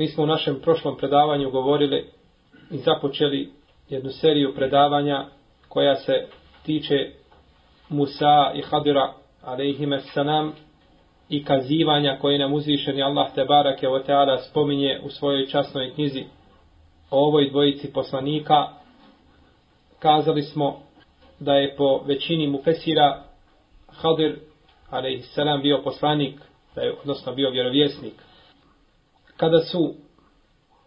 Mi smo u našem prošlom predavanju govorili i započeli jednu seriju predavanja koja se tiče Musa i Hadira alaihime salam i kazivanja koje nam uzvišeni Allah te barake o teala spominje u svojoj časnoj knjizi o ovoj dvojici poslanika. Kazali smo da je po većini mufesira Hadir alaihissalam bio poslanik da je odnosno bio vjerovjesnik kada su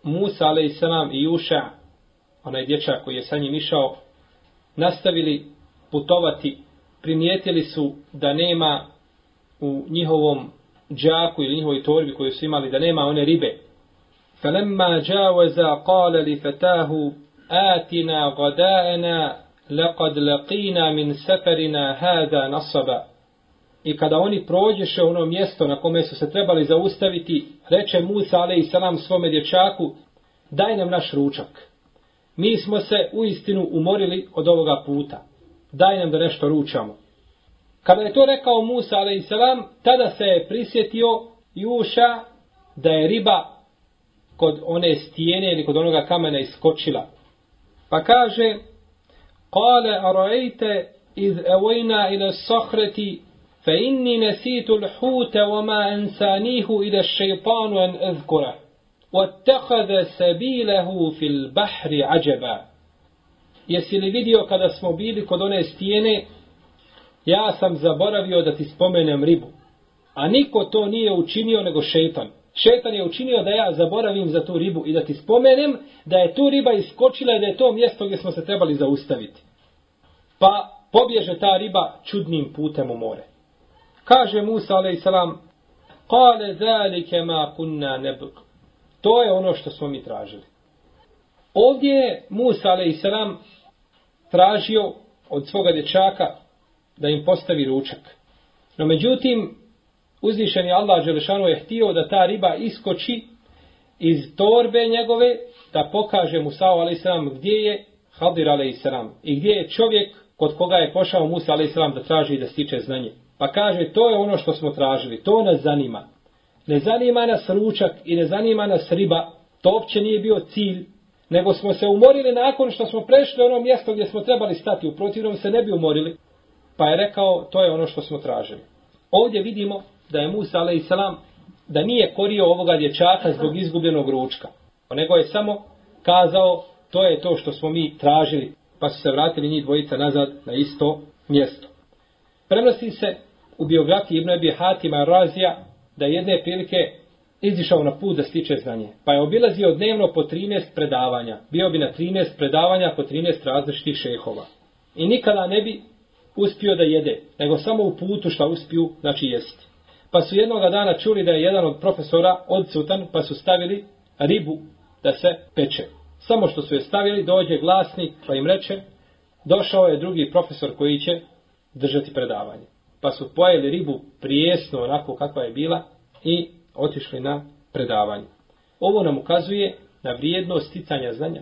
Musa a.s. i Juša, onaj dječak koji je sa njim išao, nastavili putovati, primijetili su da nema u njihovom džaku ili njihovoj torbi koju su imali, da nema one ribe. فَلَمَّا جَاوَزَ قَالَ لِفَتَاهُ آتِنَا غَدَاءَنَا لَقَدْ لَقِينَا مِنْ سَفَرِنَا هَذَا نَصَبًا I kada oni prođeše ono mjesto na kome su se trebali zaustaviti, reče Musa ale salam svome dječaku, daj nam naš ručak. Mi smo se u istinu umorili od ovoga puta. Daj nam da nešto ručamo. Kada je to rekao Musa ale salam, tada se je prisjetio Juša da je riba kod one stijene ili kod onoga kamena iskočila. Pa kaže, Kale arajte iz evojna ila sahreti فإني نسيت الحوت وما أنسانيه إلى الشيطان أن أذكره واتخذ سبيله في البحر عجبا Jesi li vidio kada smo bili kod one stijene, ja sam zaboravio da ti spomenem ribu. A niko to nije učinio nego šetan. Šetan je učinio da ja zaboravim za tu ribu i da ti spomenem da je tu riba iskočila i da je to mjesto gdje smo se trebali zaustaviti. Pa pobježe ta riba čudnim putem u more. Kaže Musa a.s. Kale zalike ma kunna nebuk. To je ono što smo mi tražili. Ovdje je Musa a.s. tražio od svoga dječaka da im postavi ručak. No međutim, uzvišeni Allah Đelešanu je htio da ta riba iskoči iz torbe njegove, da pokaže Musa a.s. gdje je Hadir a.s. i gdje je čovjek kod koga je pošao Musa a.s. da traži da stiče znanje. Pa kaže, to je ono što smo tražili, to nas zanima. Ne zanima nas ručak i ne zanima nas riba, to uopće nije bio cilj, nego smo se umorili nakon što smo prešli ono mjesto gdje smo trebali stati, u protivnom se ne bi umorili. Pa je rekao, to je ono što smo tražili. Ovdje vidimo da je Musa a.s. da nije korio ovoga dječaka zbog izgubljenog ručka, nego je samo kazao, to je to što smo mi tražili, pa su se vratili njih dvojica nazad na isto mjesto. Prenosi se u biografiji Ibn Abi Hatima Razija da jedne prilike izišao na put da stiče znanje. Pa je obilazio dnevno po 13 predavanja. Bio bi na 13 predavanja po 13 različitih šehova. I nikada ne bi uspio da jede, nego samo u putu što uspiju, znači jesti. Pa su jednoga dana čuli da je jedan od profesora odsutan, pa su stavili ribu da se peče. Samo što su je stavili, dođe glasnik, pa im reče, došao je drugi profesor koji će držati predavanje pa su pojeli ribu prijesno onako kakva je bila i otišli na predavanje. Ovo nam ukazuje na vrijednost sticanja znanja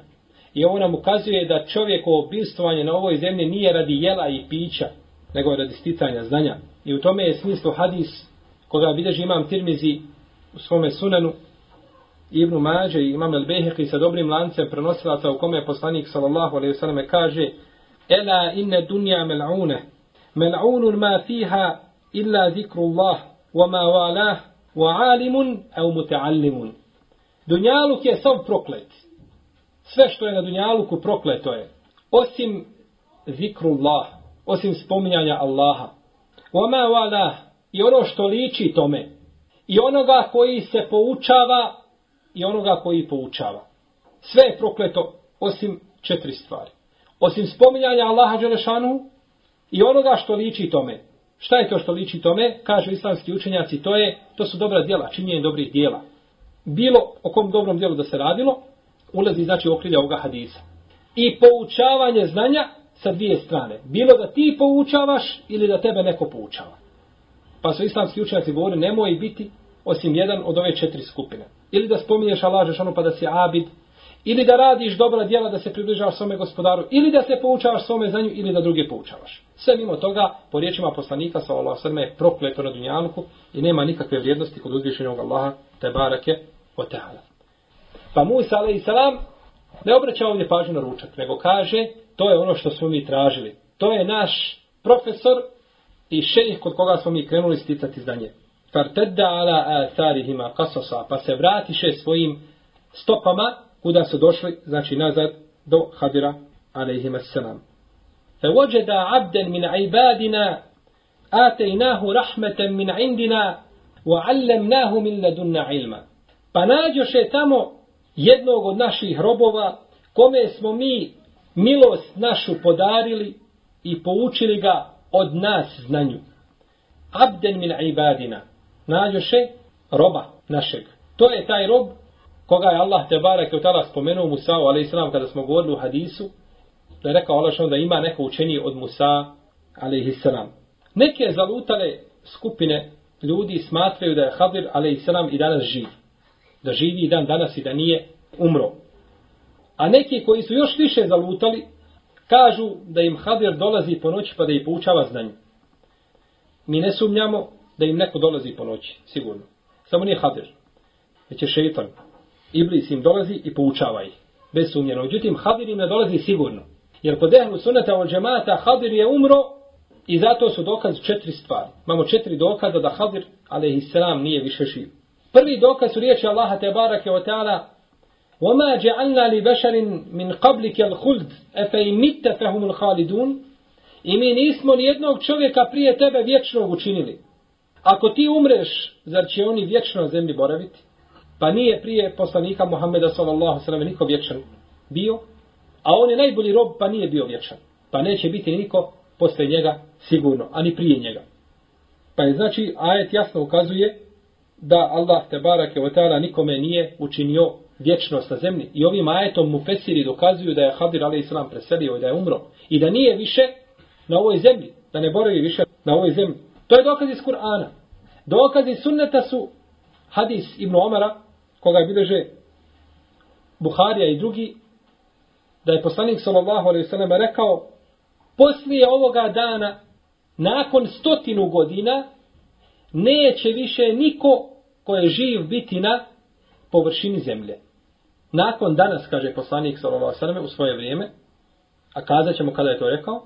I ovo nam ukazuje da čovjekovo bilstovanje na ovoj zemlji nije radi jela i pića, nego radi sticanja znanja. I u tome je smislu hadis koga bilježi imam Tirmizi u svome sunanu Ibnu Mađe i imam El Beheki sa dobrim lancem prenosilaca u kome je poslanik sallallahu alaihi sallam kaže Ela inne dunja mel'une mel'unun ma fiha illa zikru Allah wa ma walah wa alimun au muta'allimun Dunjaluk je sav proklet. Sve što je na Dunjaluku prokleto je. Osim zikrullah, osim spominjanja Allaha. Wama wala i ono što liči tome. I onoga koji se poučava i onoga koji poučava. Sve je prokleto osim četiri stvari. Osim spominjanja Allaha Đelešanu i onoga što liči tome. Šta je to što liči tome? Kažu islamski učenjaci, to je to su dobra djela, činjenje dobrih djela bilo o kom dobrom djelu da se radilo, ulazi znači okrilja ovoga hadisa. I poučavanje znanja sa dvije strane. Bilo da ti poučavaš ili da tebe neko poučava. Pa su islamski učenjaci govori, nemoj biti osim jedan od ove četiri skupine. Ili da spominješ Allah Žešanu pa da si abid, ili da radiš dobra djela da se približavaš svome gospodaru, ili da se poučavaš svome znanju, ili da druge poučavaš. Sve mimo toga, po riječima poslanika, sa Allah sveme je prokleto na dunjanku i nema nikakve vrijednosti kod uzvišenjog Allaha, te barake, o teala. Pa Musa, ale i salam, ne obraća ovdje pažnju na ručak, nego kaže, to je ono što smo mi tražili. To je naš profesor i šejih kod koga smo mi krenuli sticati znanje. Fartedda ala atharihima kasosa, pa se vratiše svojim stopama, kuda su došli, znači nazad, do Hadira, alaihima selam. Fe vođeda abden min ibadina, ataynahu rahmeten min indina, wa 'allamnahu min ladunna ilma. Pa nađoše tamo jednog od naših robova, kome smo mi milost našu podarili i poučili ga od nas znanju. Abden min ibadina. Nađoše roba našeg. To je taj rob koga je Allah te barek od tada spomenuo Musa'u, ali islam, kada smo govorili u hadisu, da je rekao Allah da ima neko učenije od Musa, ali islam. Neke zalutale skupine ljudi smatraju da je Hadir, ali islam, i danas živ da živi dan danas i da nije umro. A neki koji su još više zalutali, kažu da im Hadir dolazi po noći pa da ih poučava znanje. Mi ne sumnjamo da im neko dolazi po noći, sigurno. Samo nije Hadir, već je šeitan. Iblis im dolazi i poučava ih, bez sumnjeno. Međutim, Hadir im ne dolazi sigurno. Jer kod ehlu sunata od džemata Hadir je umro i zato su dokaz četiri stvari. Imamo četiri dokaza da Hadir, ali i nije više živ. Prvi dokaz su riječi Allaha te barake o ta'ala وَمَا جَعَلْنَا لِبَشَرٍ مِنْ قَبْلِكَ الْخُلْدِ أَفَيْمِتَ فَهُمُ الْخَالِدُونَ I mi nismo ni jednog čovjeka prije tebe vječnog učinili. Ako ti umreš, zar će oni vječno na zemlji boraviti? Pa nije prije poslanika Muhammeda sallallahu sallam niko vječan bio, a on je najbolji rob pa nije bio vječan. Pa neće biti niko posle njega sigurno, ani prije njega. Pa je znači ajet jasno ukazuje da Allah te barake o teala nikome nije učinio vječnost na zemlji. I ovim ajetom mu fesiri dokazuju da je Hadir a.s. preselio i da je umro. I da nije više na ovoj zemlji. Da ne boravi više na ovoj zemlji. To je dokaz iz Kur'ana. Dokaz iz sunneta su hadis Ibn Omara, koga je bileže Buharija i drugi, da je poslanik sallallahu alaihi sallam rekao poslije ovoga dana, nakon stotinu godina, neće više niko ko je živ biti na površini zemlje. Nakon danas, kaže poslanik sallallahu s.a.v. u svoje vrijeme, a kazat ćemo kada je to rekao,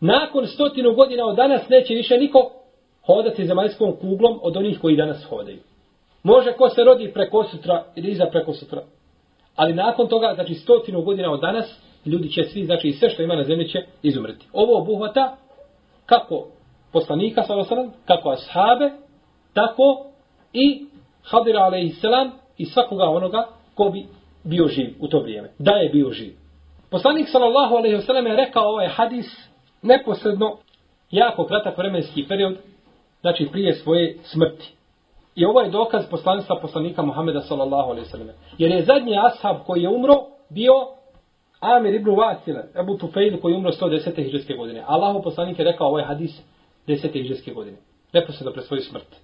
nakon stotinu godina od danas neće više niko hodati zemaljskom kuglom od onih koji danas hodaju. Može ko se rodi preko sutra ili iza preko sutra. Ali nakon toga, znači stotinu godina od danas, ljudi će svi, znači sve što ima na zemlji će izumreti. Ovo obuhvata kako poslanika, s.a.v. kako ashabe, tako i Hadira alaihissalam i svakoga onoga ko bi bio živ u to vrijeme. Da je bio živ. Poslanik sallallahu alaihi wasallam je rekao ovaj hadis neposredno jako kratak vremenski period znači prije svoje smrti. I ovo je dokaz poslanstva poslanika Muhameda sallallahu alaihi sallam. Jer je zadnji ashab koji je umro bio Amir ibn Vasile, Ebu Tufejl koji je umro 110. hiđarske godine. Allahu poslanik je rekao ovaj hadis 10. hiđarske godine. Neposredno pre svoju smrt.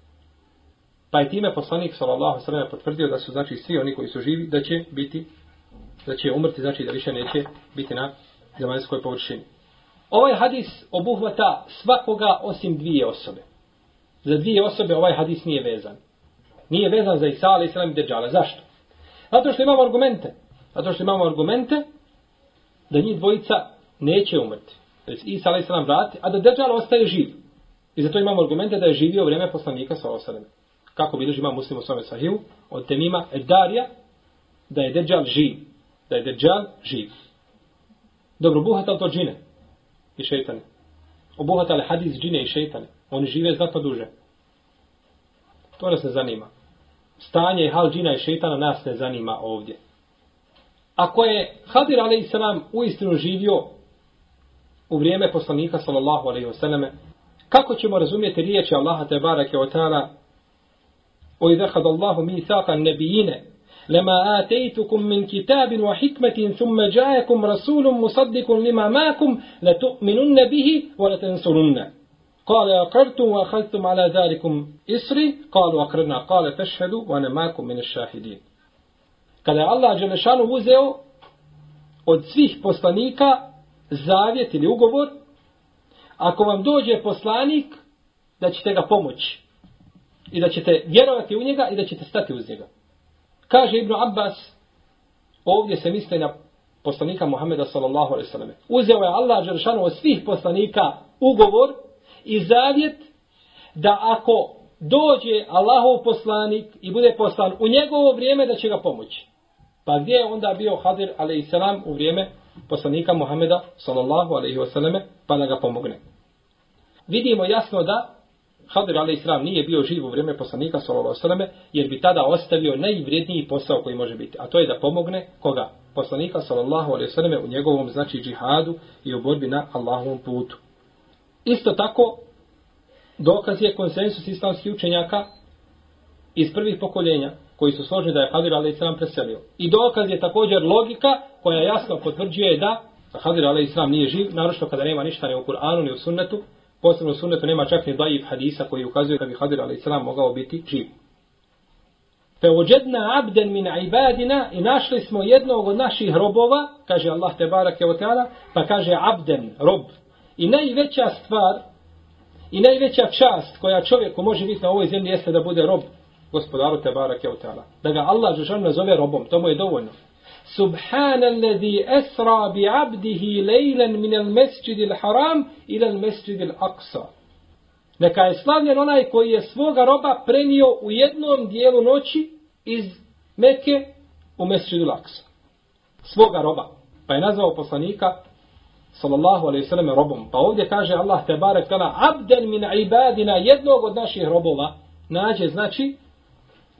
Pa je time poslanik sallallahu alejhi ve sellem potvrdio da su znači svi oni koji su živi da će biti da će umrti, znači da više neće biti na zemaljskoj površini. Ovaj hadis obuhvata svakoga osim dvije osobe. Za dvije osobe ovaj hadis nije vezan. Nije vezan za Isa, ali Islam i Deđala. Zašto? Zato što imamo argumente. Zato što imamo argumente da njih dvojica neće umrti. Znači, Isa, ali Islam vrati, a da Dejjala ostaje živ. I zato imamo argumente da je živio vrijeme poslanika sa osadem. Kako bilježi ima muslim u svome sahiju, od temima Edarija, da je Deđal živ. Da je Deđal živ. Dobro, buhata to džine i šeitane. Obuhatale hadis džine i šeitane. Oni žive znatno duže. To nas ne zanima. Stanje hal džina i šeitana nas ne zanima ovdje. Ako je Hadir a.s. uistinu živio u vrijeme poslanika sallallahu alaihi wasallam, kako ćemo razumjeti riječi Allaha te barake o ta'ala o idha kad Allahu mi thaka nebijine لما آتيتكم من كتاب وحكمة ثم جاءكم رسول مصدق لما معكم لتؤمنن به ولتنصرن قال أقرتم وأخذتم على ذلكم إسري قالوا أقرنا قال تشهدوا وأنا معكم من الشاهدين Kada je Allah Đelešanu uzeo od svih poslanika zavjet ili ugovor, ako vam dođe poslanik, da ćete ga pomoći. I da ćete vjerovati u njega i da ćete stati uz njega. Kaže Ibn Abbas, ovdje se misli na poslanika Muhammeda sallallahu alaihi sallam. Uzeo je Allah Đeršanu od svih poslanika ugovor i zavjet da ako dođe Allahov poslanik i bude poslan u njegovo vrijeme da će ga pomoći. Pa gdje je onda bio Hadir a.s. u vrijeme poslanika Muhameda sallallahu alaihi wasallam pa da ga pomogne. Vidimo jasno da Hadir a.s. nije bio živ u vrijeme poslanika sallallahu alejhi jer bi tada ostavio najvrijedniji posao koji može biti, a to je da pomogne koga? Poslanika sallallahu alejhi u njegovom znači džihadu i u borbi na Allahovom putu. Isto tako dokaz je konsensus islamskih učenjaka iz prvih pokoljenja koji su složni da je Hadir alaih preselio. I dokaz je također logika koja jasno potvrđuje da Hadir alaih nije živ, naročito kada nema ništa ni u Kur'anu ni u sunnetu, Posebno u sunnetu nema čak ni daif hadisa koji ukazuje da bi Hadir a.s. mogao biti živ. Fe ođedna abden min ibadina i našli smo jednog od naših robova, kaže Allah te barake o teala, pa kaže abden, rob. I najveća stvar i najveća čast koja čovjeku može biti na ovoj zemlji jeste da bude rob gospodaru te barake o teala. Da ga Allah žešan nazove robom, to mu je dovoljno. سبحان الذي أسرى بعبده ليلا من المسجد الحرام إلى المسجد الأقصى Neka je slavljen onaj koji je svoga roba prenio u jednom dijelu noći iz Mekke u Mesčidu Laksa. Svoga roba. Pa je nazvao poslanika sallallahu alaihi sallam robom. Pa ovdje kaže Allah te barek tala abden min ibadina jednog od naših robova nađe znači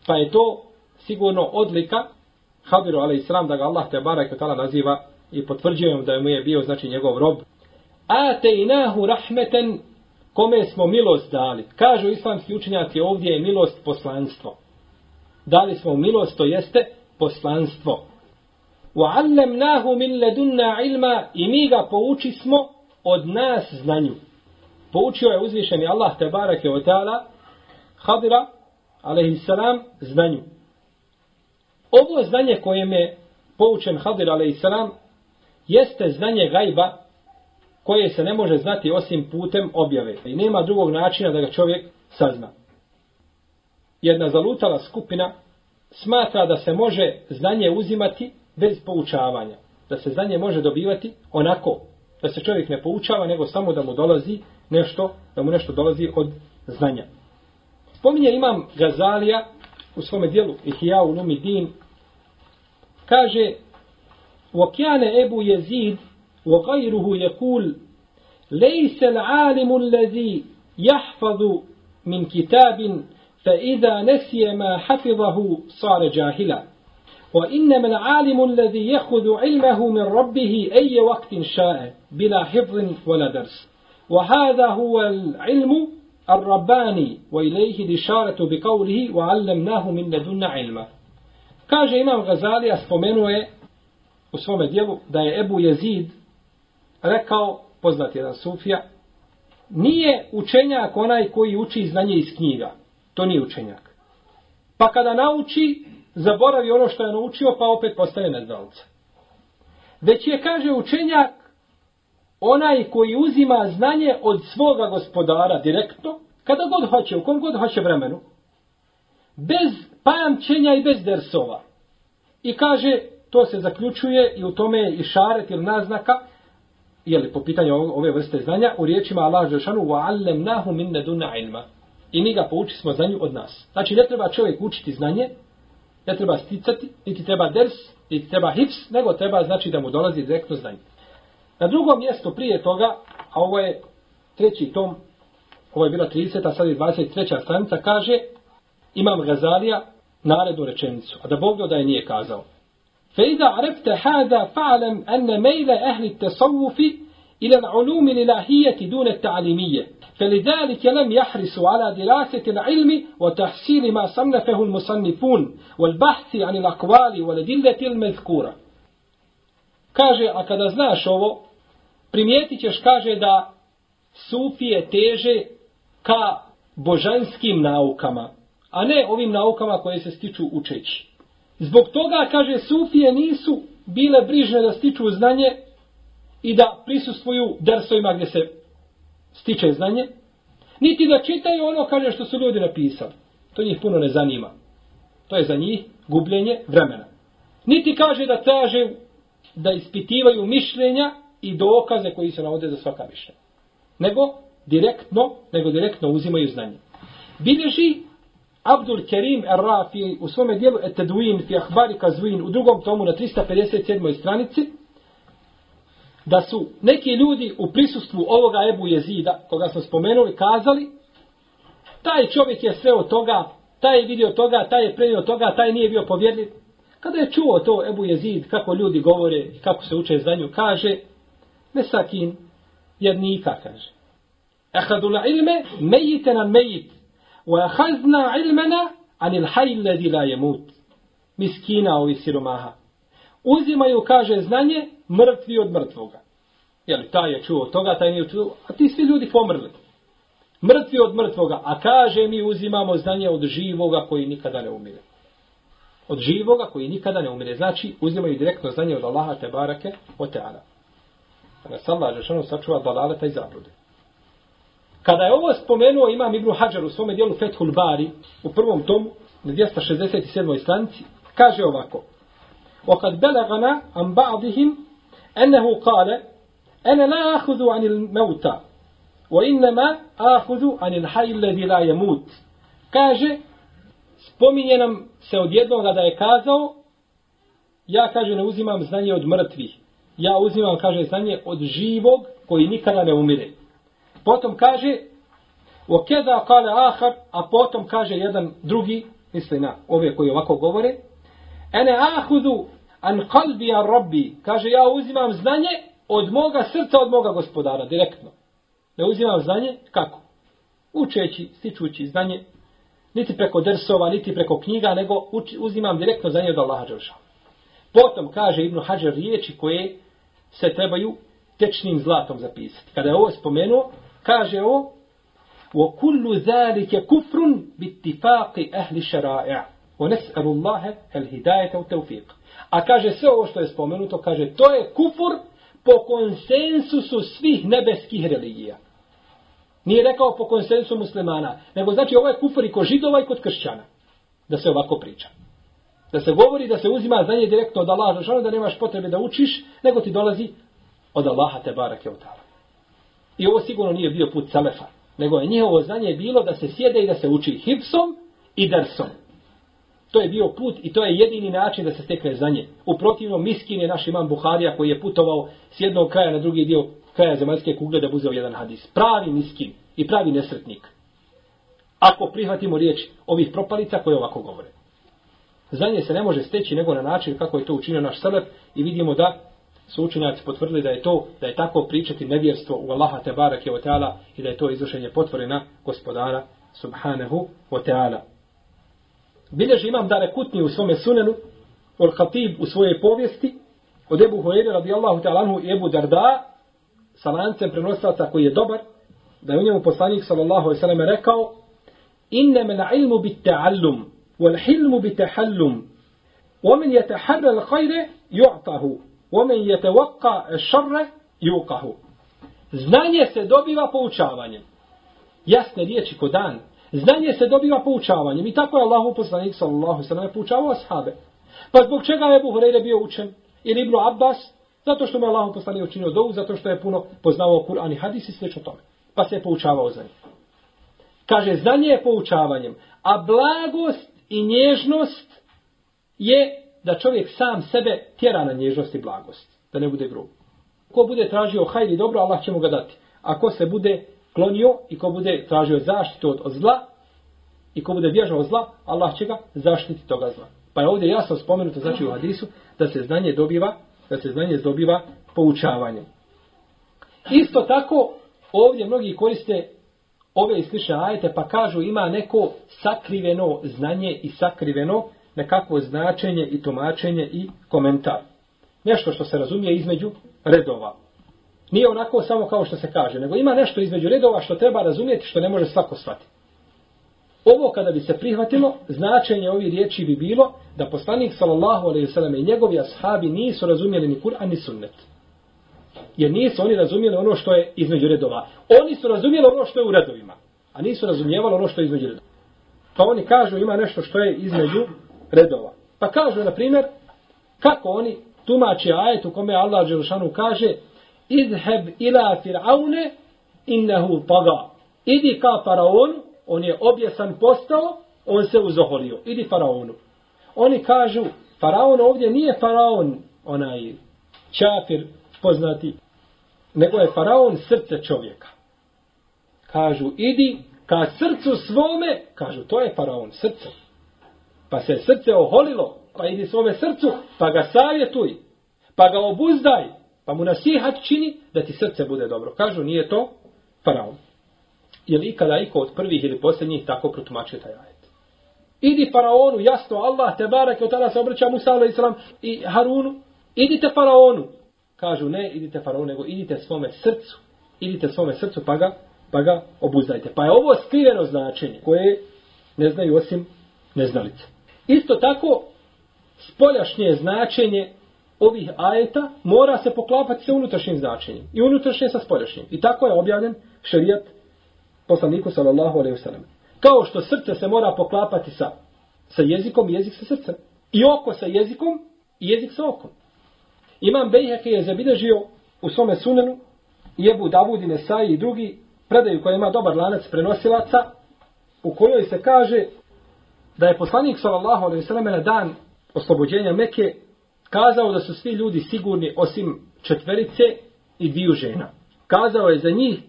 pa je to sigurno odlika Habiru alaihi sallam da ga Allah te barek tala naziva i potvrđujem da mu je bio znači njegov rob. Ate inahu rahmeten kome smo milost dali. Kažu islamski učenjaci ovdje je milost poslanstvo. Dali smo milost to jeste poslanstvo. وَعَلَّمْنَاهُ مِنْ لَدُنَّا ladunna ilma i mi ga pouči smo od nas znanju. Poučio je uzvišeni Allah te barake ta'ala Hadira alejhi salam znanju. Ovo znanje kojem je poučen Hadir a.s. jeste znanje gajba koje se ne može znati osim putem objave. I nema drugog načina da ga čovjek sazna. Jedna zalutala skupina smatra da se može znanje uzimati bez poučavanja. Da se znanje može dobivati onako. Da se čovjek ne poučava, nego samo da mu dolazi nešto, da mu nešto dolazi od znanja. Spominje imam Gazalija u svome dijelu Ihya ulumi din kaže وكان أبو يزيد وغيره يقول ليس العالم الذي يحفظ من كتاب فإذا نسي ما حفظه صار جاهلا وإنما العالم الذي يأخذ علمه من ربه أي وقت شاء بلا حفظ ولا درس وهذا هو العلم الرباني و إ ل ي ه ا ل ش ا ر ة بقوله وعلمناه من لدن علما كاجا إ م ا م غزالي أ س ف م ن و ي u svome dijelu, da je Ebu Jezid rekao, poznat jedan sufija, nije učenjak onaj koji uči znanje iz knjiga. To nije učenjak. Pa kada nauči, zaboravi ono što je naučio, pa opet postane neznalca. već je, kaže učenjak, onaj koji uzima znanje od svoga gospodara direktno, kada god hoće, u kom god hoće vremenu, bez pamćenja i bez dersova. I kaže, to se zaključuje i u tome je i šaret ili naznaka, jeli, po pitanju ove vrste znanja, u riječima Allah Žešanu, وَعَلَّمْنَاهُ مِنْ نَدُنَ عِلْمَ I mi ga pouči smo znanju od nas. Znači, ne treba čovjek učiti znanje, ne treba sticati, niti treba ders, niti treba hips, nego treba znači da mu dolazi direktno znanje. Na drugom mjestu prije toga, a ovo je treći tom, ovo je bila 30. a sad je 23. stranica, kaže, imam Gazalija narednu rečenicu, a da Bog da je nije kazao. فإذا عرفت هذا فاعلم أن ميل أهل التصوف إلى العلوم الإلهية دون التعليمية فلذلك لم يحرصوا على دراسة العلم وتحصيل ما صنفه المصنفون والبحث عن الأقوال والدلة المذكورة kaže, a kada znaš ovo, primijetit ćeš, kaže, da sufije teže ka božanskim naukama, a ne ovim naukama koje se stiču učeći. Zbog toga, kaže, sufije nisu bile brižne da stiču znanje i da prisustvuju dersovima gdje se stiče znanje, niti da čitaju ono, kaže, što su ljudi napisali. To njih puno ne zanima. To je za njih gubljenje vremena. Niti kaže da traže da ispitivaju mišljenja i dokaze koji se navode za svaka mišljenja. Nego direktno, nego direktno uzimaju znanje. Bileži Abdul Kerim Ar-Rafi u svome dijelu Etedwin fi Ahbari Kazwin u drugom tomu na 357. stranici da su neki ljudi u prisustvu ovoga Ebu Jezida, koga smo spomenuli, kazali, taj čovjek je sve od toga, taj je vidio toga, taj je prenio toga, taj nije bio povjerljiv. Kada je čuo to Ebu Jezid, kako ljudi govore, kako se uče za nju, kaže, mesakin, jednika, kaže. Ehadu na ilme, mejite na mejit, u ehazna ilmena, anil hajledi la jemut. Miskina ovi siromaha. Uzimaju, kaže, znanje mrtvi od mrtvoga. Jel, taj je čuo toga, taj nije čuo, a ti svi ljudi pomrli. Mrtvi od mrtvoga, a kaže mi uzimamo znanje od živoga koji nikada ne umire. Od živoga koji nikada ne umire. Znači, uzimaju direktno znanje od Allaha te barake o teana. Pa nas Allah Žešanu sačuva dalaleta i zablude. Kada je ovo spomenuo imam Ibn Hajar u svome dijelu Fethul Bari u prvom tomu na 267. stranici kaže ovako وقد بلغنا عن بعضهم أنه قال أنا لا أخذ عن الموتى وإنما أخذ عن الحي الذي لا يموت kaže spominje nam se od jednoga da je kazao ja kaže ne uzimam znanje od mrtvih ja uzimam kaže znanje od živog koji nikada ne umire Potom kaže o keda kale ahar, a potom kaže jedan drugi, misli na ove koji ovako govore, ene ahudu an kalbi an rabbi, kaže ja uzimam znanje od moga srca, od moga gospodara, direktno. Ne uzimam znanje, kako? Učeći, stičući znanje, niti preko drsova, niti preko knjiga, nego uči, uzimam direktno znanje od Allaha Đelša. Potom kaže Ibn Hajar riječi koje se trebaju tečnim zlatom zapisati. Kada je ovo spomenuo, kaže ovo wa kullu zalika kufrun bi شَرَائِعَ ahli shara'i' الْهِدَايَةَ وَتَوْفِيقَ A kaže sve ovo što je spomenuto kaže to je kufur po konsensusu svih nebeskih religija. Nije rekao po konsensusu muslimana nego znači ovo je kufur i kod židova i kod kršćana da se ovako priča. Da se govori da se uzima znanje direktno od Allaha da nemaš potrebe da učiš nego ti dolazi od Allaha te barake od ta'ala. I ovo sigurno nije bio put Selefa, nego je njihovo znanje bilo da se sjede i da se uči hipsom i dersom. To je bio put i to je jedini način da se stekne znanje. U protivnom, miskin je naš imam Buharija koji je putovao s jednog kraja na drugi dio kraja zemaljske kugle da buzeo jedan hadis. Pravi miskin i pravi nesretnik. Ako prihvatimo riječ ovih propalica koje ovako govore. Znanje se ne može steći nego na način kako je to učinio naš Selef i vidimo da su učenjaci potvrdili da je to, da je tako pričati nevjerstvo u Allaha te barake o teala i da je to izvršenje potvore na gospodara subhanahu wa ta'ala. Bilježi imam Dare Kutni u svome sunenu, Ol Khatib u svojej povijesti, od Ebu Hoire radijallahu ta'ala i Ebu Darda, sa lancem prenosaca koji je dobar, da je u njemu poslanik sallallahu alaihi sallam rekao, inne men ilmu bit ta'allum, wal hilmu bit ta'allum, ومن يتحرى الخير يعطه Omen je te vaka šarre jukahu. Znanje se dobiva poučavanjem. Jasne riječi ko dan. Znanje se dobiva poučavanjem. I tako je Allah poslanik sallallahu sallam poučavao ashabe. Pa zbog čega je Abu Horeire bio učen? Ili Ibnu Abbas? Zato što mu je Allah poslanik učinio dovu, zato što je puno poznavao Kur'an i hadis i sveč o tome. Pa se je poučavao za njih. Kaže, znanje je poučavanjem. A blagost i nježnost je da čovjek sam sebe tjera na nježnost i blagost. Da ne bude grub. Ko bude tražio hajri dobro, Allah će mu ga dati. A ko se bude klonio i ko bude tražio zaštitu od, od zla i ko bude bježao od zla, Allah će ga zaštiti toga zla. Pa je ovdje jasno spomenuto znači u hadisu da se znanje dobiva da se znanje dobiva poučavanjem. Isto tako ovdje mnogi koriste ove i slične ajete pa kažu ima neko sakriveno znanje i sakriveno nekakvo značenje i tumačenje i komentar. Nešto što se razumije između redova. Nije onako samo kao što se kaže, nego ima nešto između redova što treba razumjeti što ne može svako shvatiti. Ovo kada bi se prihvatilo, značenje ovih riječi bi bilo da poslanik sallallahu alejhi ve sellem i njegovi ashabi nisu razumjeli ni Kur'an ni sunnet. Jer nisu oni razumjeli ono što je između redova. Oni su razumjeli ono što je u redovima, a nisu razumijevali ono što je između redova. Pa oni kažu ima nešto što je između redova. Pa kažu, na primjer, kako oni tumače ajet u kome Allah Đelšanu kaže idheb ila fir'aune innehu taga. Idi ka faraonu, on je objesan postao, on se uzoholio. Idi faraonu. Oni kažu, faraon ovdje nije faraon, onaj čafir poznati, nego je faraon srce čovjeka. Kažu, idi ka srcu svome, kažu, to je faraon, srce. Pa se srce oholilo, pa idi svome srcu, pa ga savjetuj, pa ga obuzdaj, pa mu nasihat čini da ti srce bude dobro. Kažu, nije to faraon. Je li ikada iko od prvih ili posljednjih tako protumačio taj ajet? Idi faraonu, jasno, Allah te barak, od tada se obraća Musa alaih i Harunu. Idite faraonu. Kažu, ne, idite faraonu, nego idite svome srcu. Idite svome srcu, pa ga, pa ga obuzdajte. Pa je ovo skriveno značenje, koje ne znaju osim neznalice. Isto tako, spoljašnje značenje ovih ajeta mora se poklapati sa unutrašnjim značenjem. I unutrašnje sa spoljašnjim. I tako je objavljen šerijat poslaniku sallallahu alejhi ve sellem. Kao što srce se mora poklapati sa, sa jezikom, jezik sa srcem. I oko sa jezikom, i jezik sa okom. Imam Bejheke je zabilježio u svome sunenu, jebu Davudine Nesaj i drugi, predaju koja ima dobar lanac prenosilaca, u kojoj se kaže da je poslanik sallallahu alejhi ve sellem na dan oslobođenja Mekke kazao da su svi ljudi sigurni osim četverice i dviju žena. Kazao je za njih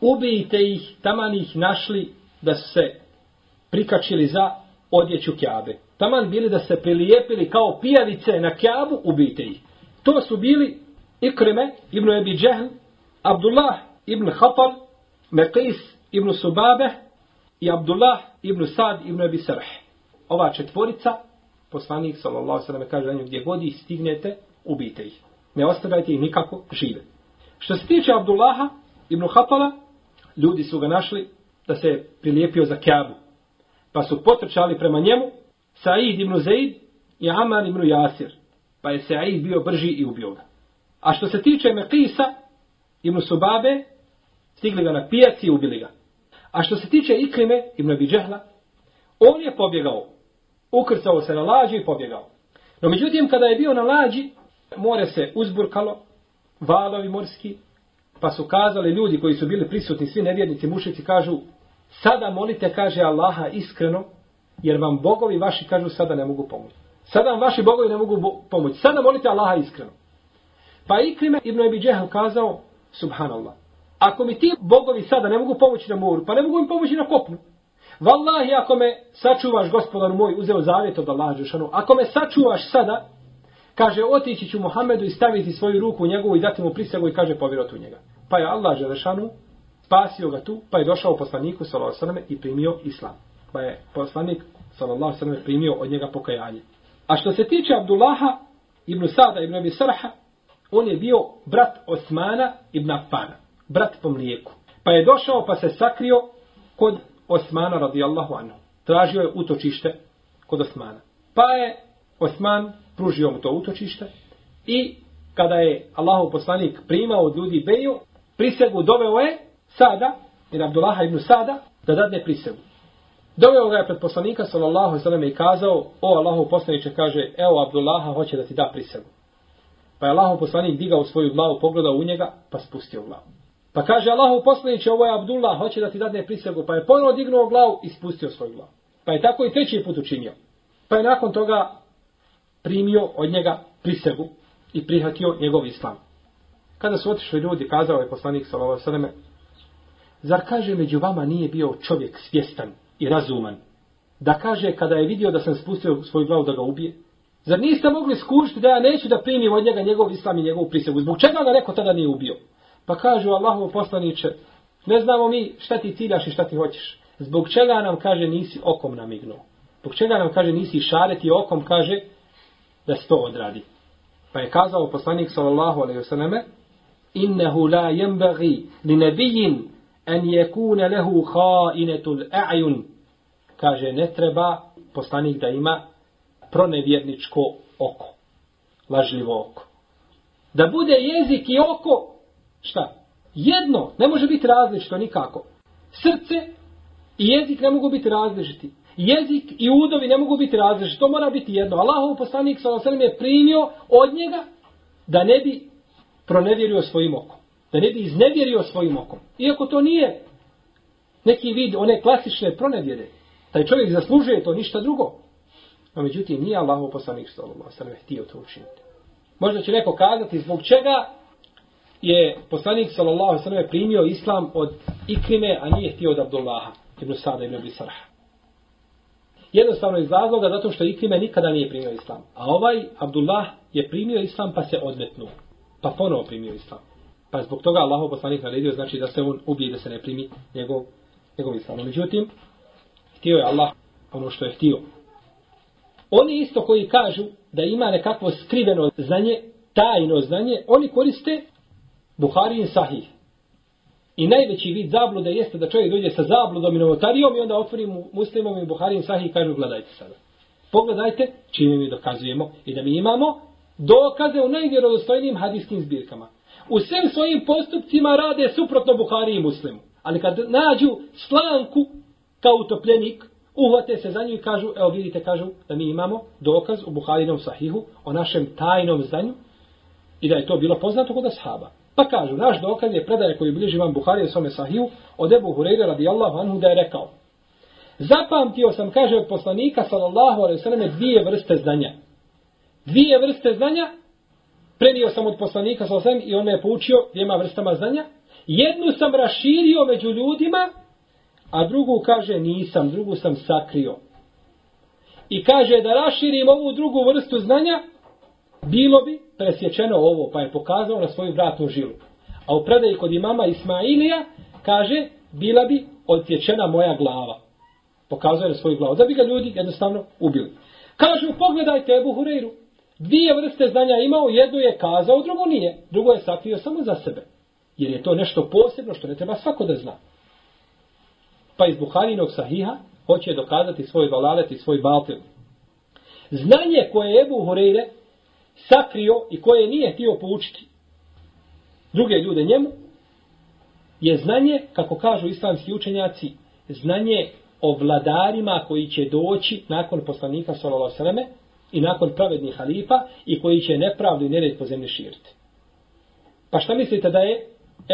ubijte ih, taman ih našli da su se prikačili za odjeću kjabe. Taman bili da se prilijepili kao pijavice na kjabu, ubijte ih. To su bili Ikrime ibn Ebi Džehl, Abdullah ibn Hatal, Meqis ibn Subabe i Abdullah ibn Sad ibn Ebi Sarh. Ova četvorica, poslanik sallallahu sallam kaže na gdje god ih stignete, ubijte ih. Ne ostavljajte ih nikako žive. Što se tiče Abdullaha ibn Hatala, ljudi su ga našli da se prilijepio za Kjabu. Pa su potrčali prema njemu Said ibn Zaid i Amar ibn Jasir. Pa je Said bio brži i ubio ga. A što se tiče Mekisa ibn Subabe, stigli ga na pijaci i ubili ga. A što se tiče Ikrime ibn Abidžehla, on je pobjegao. Ukrcao se na lađi i pobjegao. No međutim, kada je bio na lađi, more se uzburkalo, valovi morski, Pa su kazali ljudi koji su bili prisutni, svi nevjernici, mušici, kažu, sada molite, kaže Allaha iskreno, jer vam bogovi vaši, kažu, sada ne mogu pomoći. Sada vam vaši bogovi ne mogu pomoći. Sada molite Allaha iskreno. Pa Ikrime ibn Ebi Džehl kazao, subhanallah, ako mi ti bogovi sada ne mogu pomoći na moru, pa ne mogu im pomoći na kopnu. Wallahi, ako me sačuvaš, gospodar moj, uzeo zavjet od Allaha Đešanu, ako me sačuvaš sada, Kaže, otići ću Muhammedu i staviti svoju ruku u njegovu i dati mu prisegu i kaže, povjerot u njega. Pa je Allah Želešanu spasio ga tu, pa je došao poslaniku sallallahu sallam, i primio islam. Pa je poslanik sallallahu sallam, primio od njega pokajanje. A što se tiče Abdullaha ibn Sada ibn Abi Sarha, on je bio brat Osmana ibn Affana, brat po mlijeku. Pa je došao pa se sakrio kod Osmana radijallahu anhu. Tražio je utočište kod Osmana. Pa je Osman pružio mu to utočište i kada je Allahov poslanik primao od ljudi beju, prisegu doveo je Sada, jer Abdullaha ibn Sada, da dadne prisegu. Doveo ga je pred poslanika sallallahu alejhi ve sellem i kazao: "O Allahov poslanice kaže: Evo Abdullaha hoće da ti da prisegu." Pa je Allahov poslanik digao svoju glavu, pogledao u njega, pa spustio glavu. Pa kaže Allahu poslaniće, "Ovo je Abdullah, hoće da ti dadne prisegu." Pa je ponovo dignuo glavu i spustio svoju glavu. Pa je tako i treći put učinio. Pa je nakon toga primio od njega prisegu i prihvatio njegov islam. Kada su otišli ljudi, kazao je poslanik sallallahu alejhi ve selleme: "Zar kaže među vama nije bio čovjek svjestan i razuman, da kaže kada je vidio da sam spustio svoju glavu da ga ubije? Zar niste mogli skušiti da ja neću da primim od njega njegov islam i njegovu prisegu? Zbog čega ga neko tada nije ubio? Pa kažu Allahu poslaniče, ne znamo mi šta ti ciljaš i šta ti hoćeš. Zbog čega nam kaže nisi okom namignuo? Zbog čega nam kaže nisi šareti okom, kaže da se to odradi. Pa je kazao poslanik sallallahu alejhi ve selleme: "Innehu la yanbaghi li nabiyyin en yakuna lahu kha'inatul a'yun." Kaže ne treba poslanik da ima pronevjerničko oko. Lažljivo oko. Da bude jezik i oko, šta? Jedno, ne može biti različito nikako. Srce i jezik ne mogu biti različiti. Jezik i udovi ne mogu biti različiti. To mora biti jedno. Allahov poslanik s.a.v. je primio od njega da ne bi pronevjerio svojim okom. Da ne bi iznevjerio svojim okom. Iako to nije neki vid one klasične pronevjere. Taj čovjek zaslužuje to ništa drugo. No međutim, nije Allahov poslanik s.a.v. htio to učiniti. Možda će neko kazati zbog čega je poslanik sallallahu alejhi ve sellem primio islam od Ikrime, a nije htio od Abdullaha ibn Sada ibn Abi Sarha. Jednostavno iz razloga zato što Ikrime nikada nije primio islam. A ovaj Abdullah je primio islam pa se odmetnuo. Pa ponovo primio islam. Pa zbog toga Allahov poslanik naredio znači da se on ubije da se ne primi njegov, njegov islam. Međutim, htio je Allah ono što je htio. Oni isto koji kažu da ima nekakvo skriveno znanje, tajno znanje, oni koriste Buharijin sahih. I najveći vid zablude jeste da čovjek dođe sa zabludom i novotarijom i onda otvori muslimom i Buharijin sahih i kažu gledajte sada. Pogledajte čime mi dokazujemo i da mi imamo dokaze u najvjerodostojnijim hadijskim zbirkama. U svim svojim postupcima rade suprotno Buhari i muslimu. Ali kad nađu slanku kao utopljenik, uhvate se za nju i kažu, evo vidite, kažu da mi imamo dokaz u Buharinom sahihu o našem tajnom znanju i da je to bilo poznato kod ashaba. Pa kažu, naš dokaz je predaje koji bliži vam Buhari u svome sahiju od Ebu Hureyre radijallahu anhu da je rekao Zapamtio sam, kaže od poslanika sallallahu alaihi sallam dvije vrste znanja. Dvije vrste znanja prenio sam od poslanika sallallahu alaihi sallam i on me je poučio dvijema vrstama znanja. Jednu sam raširio među ljudima, a drugu kaže nisam, drugu sam sakrio. I kaže da raširim ovu drugu vrstu znanja, bilo bi presječeno ovo, pa je pokazao na svoju vratnu žilu. A u predaji kod imama Ismailija kaže, bila bi odsječena moja glava. Pokazuje na svoju glavu, da bi ga ljudi jednostavno ubili. Kažu, pogledajte Ebu Hureyru. Dvije vrste znanja imao, jednu je kazao, drugo nije. Drugo je sakrio samo za sebe. Jer je to nešto posebno što ne treba svako da zna. Pa iz Buharinog sahiha hoće dokazati svoj valalet i svoj batil. Znanje koje je Ebu Hureyre sakrio i koje nije htio poučiti druge ljude njemu, je znanje, kako kažu islamski učenjaci, znanje o vladarima koji će doći nakon poslanika sallallahu i nakon pravednih halifa i koji će nepravdu i nered po zemlji širiti. Pa šta mislite da je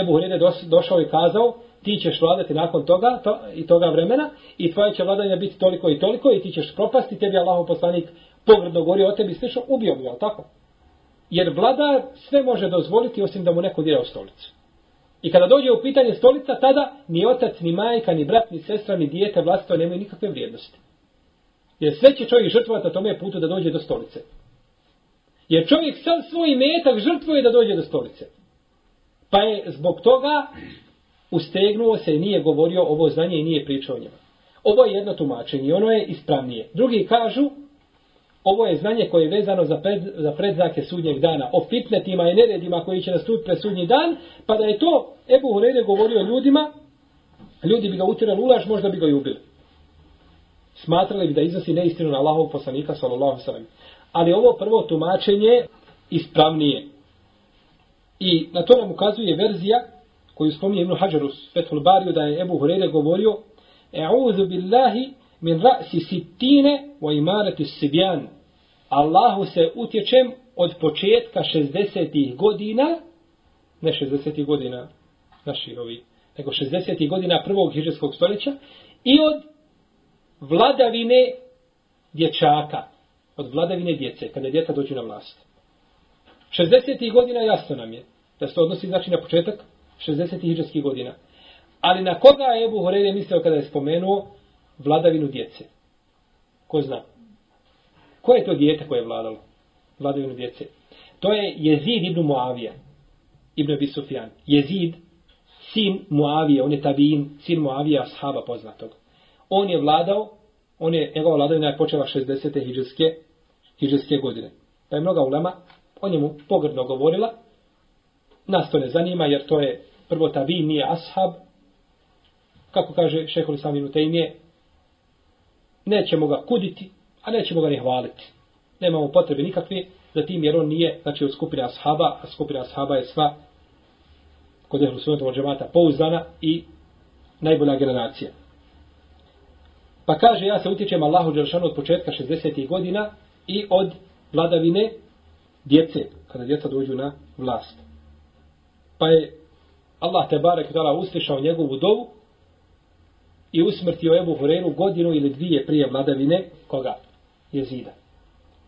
Ebu Hureyre došao i kazao ti ćeš vladati nakon toga to, i toga vremena i tvoje će vladanje biti toliko i toliko i ti ćeš propasti, tebi Allahov poslanik pogrdno govori o tebi, slično, ubio bi, tako? Jer vladar sve može dozvoliti osim da mu neko dira u stolicu. I kada dođe u pitanje stolica, tada ni otac, ni majka, ni brat, ni sestra, ni dijete vlastito nemaju nikakve vrijednosti. Jer sve će čovjek žrtvovati na tome putu da dođe do stolice. Jer čovjek sam svoj metak žrtvuje da dođe do stolice. Pa je zbog toga ustegnuo se i nije govorio ovo znanje i nije pričao o njima. Ovo je jedno tumačenje i ono je ispravnije. Drugi kažu, ovo je znanje koje je vezano za, pred, za predzake sudnjeg dana, o fitnetima i neredima koji će nastupiti pred sudnji dan, pa da je to Ebu Hureyre govorio ljudima, ljudi bi ga utirali ulaž, možda bi ga i ubili. Smatrali bi da iznosi neistinu na Allahov poslanika, sallallahu sallam. Ali ovo prvo tumačenje ispravnije. I na to nam ukazuje verzija koju spominje Ibn Hajar u Fethul Bariju da je Ebu Hureyre govorio E'udhu billahi min ra'si sittine wa imarati sibjan. Allahu se utječem od početka 60. godina, ne 60. godina naših ovih, nego 60. godina prvog hiđarskog stoljeća i od vladavine dječaka, od vladavine djece, kada djeca dođu na vlast. 60. godina jasno nam je da se odnosi znači na početak 60. hiđarskih godina. Ali na koga je Ebu Horeire mislio kada je spomenuo vladavinu djece? Ko zna? Ko je to djete koje je vladalo? Vladavinu djece. To je Jezid ibn Muavija. Ibn Abi Sufjan. Jezid, sin Muavija, on je tabin, sin Muavija, ashaba poznatog. On je vladao, on je, njegova vladavina je počela 60. hijđarske, hijđarske godine. Pa je mnoga ulema o njemu pogrdno govorila. Nas to ne zanima jer to je prvo tabin, nije ashab. Kako kaže šehol Saminu Tejmije, nećemo ga kuditi, a nećemo ga ni hvaliti. Nemamo potrebe nikakve za tim, jer on nije, znači, od skupine ashaba, a skupina ashaba je sva kod ehlu sunnata džemata pouzdana i najbolja generacija. Pa kaže, ja se utječem Allahu Đeršanu od početka 60. godina i od vladavine djece, kada djeca dođu na vlast. Pa je Allah te barek tala uslišao njegovu dovu i usmrtio Ebu Horeru godinu ili dvije prije vladavine koga? Jezida.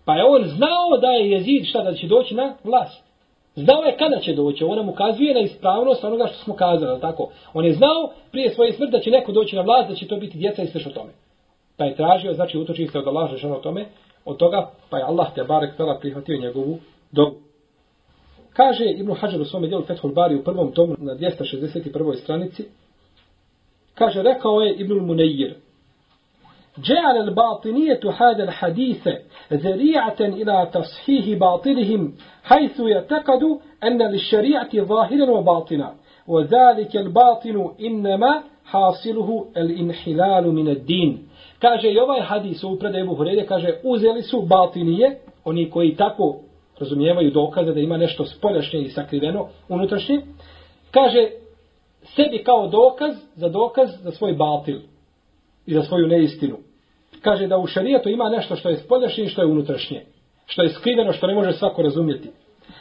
Pa je on znao da je Jezid šta da će doći na vlast. Znao je kada će doći. On nam ukazuje na ispravnost onoga što smo kazali. Tako? On je znao prije svoje smrti da će neko doći na vlast, da će to biti djeca i sve što tome. Pa je tražio, znači utoči se od Allah žešano o tome, od toga, pa je Allah te barek tala prihvatio njegovu dobu. Kaže Ibn Hajar u svome dijelu Fethul Bari u prvom tomu na 261. stranici, kaže, rekao je Ibn Munejir, جعل الباطنية هذا الحديث ذريعة إلى تصحيح باطلهم حيث يعتقد أن للشريعة ظاهرا وباطنا وذلك الباطن إنما حاصله الانحلال من الدين kaže i ovaj hadis u predaju Ebu Hureyre, kaže uzeli su batinije, oni koji tako razumijevaju dokaze da ima nešto spoljašnje i sakriveno unutrašnje, kaže sebi kao dokaz za dokaz za svoj batil i za svoju neistinu. Kaže da u šarijetu ima nešto što je spoljašnje i što je unutrašnje. Što je skriveno, što ne može svako razumjeti.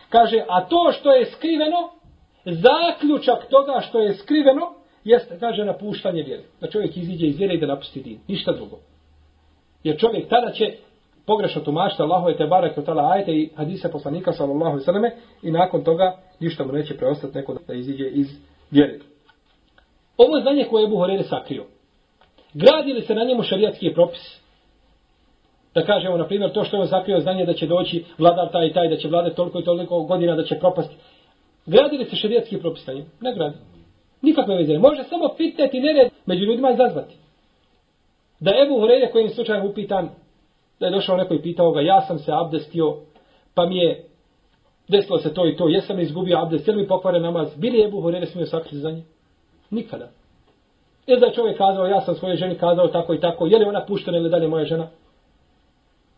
Kaže, a to što je skriveno, zaključak toga što je skriveno, jeste, kaže, napuštanje vjere. Da čovjek iziđe iz vjere i da napusti din. Ništa drugo. Jer čovjek tada će pogrešno tumačiti Allahove te barake od tala ajete i hadise poslanika sallallahu sallame i nakon toga ništa mu neće preostati neko da iziđe iz vjere. Ovo je znanje koje je Buhorere sakrio. Gradi li se na njemu šarijatski propis? Da kažemo, na primjer, to što je on sakrio znanje da će doći vladar taj i taj, da će vladati toliko i toliko godina, da će propasti. Gradi li se šarijatski propis na njemu? Ne gradi. Nikakve veze. Može samo pitati nered među ljudima zazvati. Da Ebu Horeire kojim slučajem upitan, da je došao neko i pitao ga, ja sam se abdestio, pa mi je desilo se to i to, jesam izgubio abdest, jel mi pokvare namaz, bili Ebu Horeire smio sakriti za njim? Nikada. Ili da je čovjek kazao, ja sam svojoj ženi kazao tako i tako, je li ona puštena ili dalje moja žena?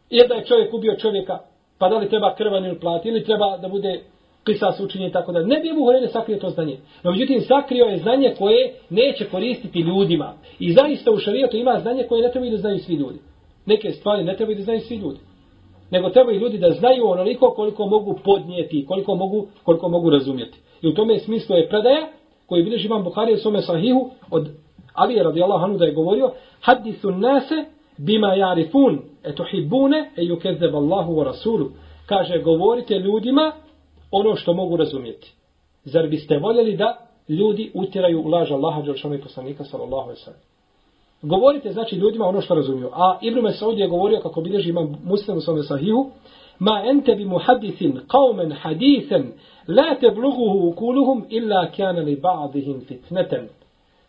Ili da je čovjek ubio čovjeka, pa da li treba krvan ili plati, ili treba da bude kisas učinjen tako da ne bi Ebu Horene sakrio to znanje. No međutim, sakrio je znanje koje neće koristiti ljudima. I zaista u šarijetu ima znanje koje ne trebaju da znaju svi ljudi. Neke stvari ne trebaju da znaju svi ljudi. Nego trebaju ljudi da znaju onoliko koliko mogu podnijeti, koliko mogu, koliko mogu razumjeti. I u tome smislu je predaja koji bilježi imam Bukhari u svome sahihu od Ali je radijallahu anhu da je govorio hadisu nase bima jarifun e e yukezzeb Allahu wa rasulu. Kaže, govorite ljudima ono što mogu razumjeti. Zar biste voljeli da ljudi utjeraju u laž Allaha Đelšanu i poslanika sallallahu alaihi sallam. Govorite znači ljudima ono što razumiju. A Ibn Mesaud je govorio kako bilježi imam muslim u svome sahihu ma ente bi muhadisin qawmen hadisen la tebluguhu ukuluhum illa kjana li ba'dihim fitneten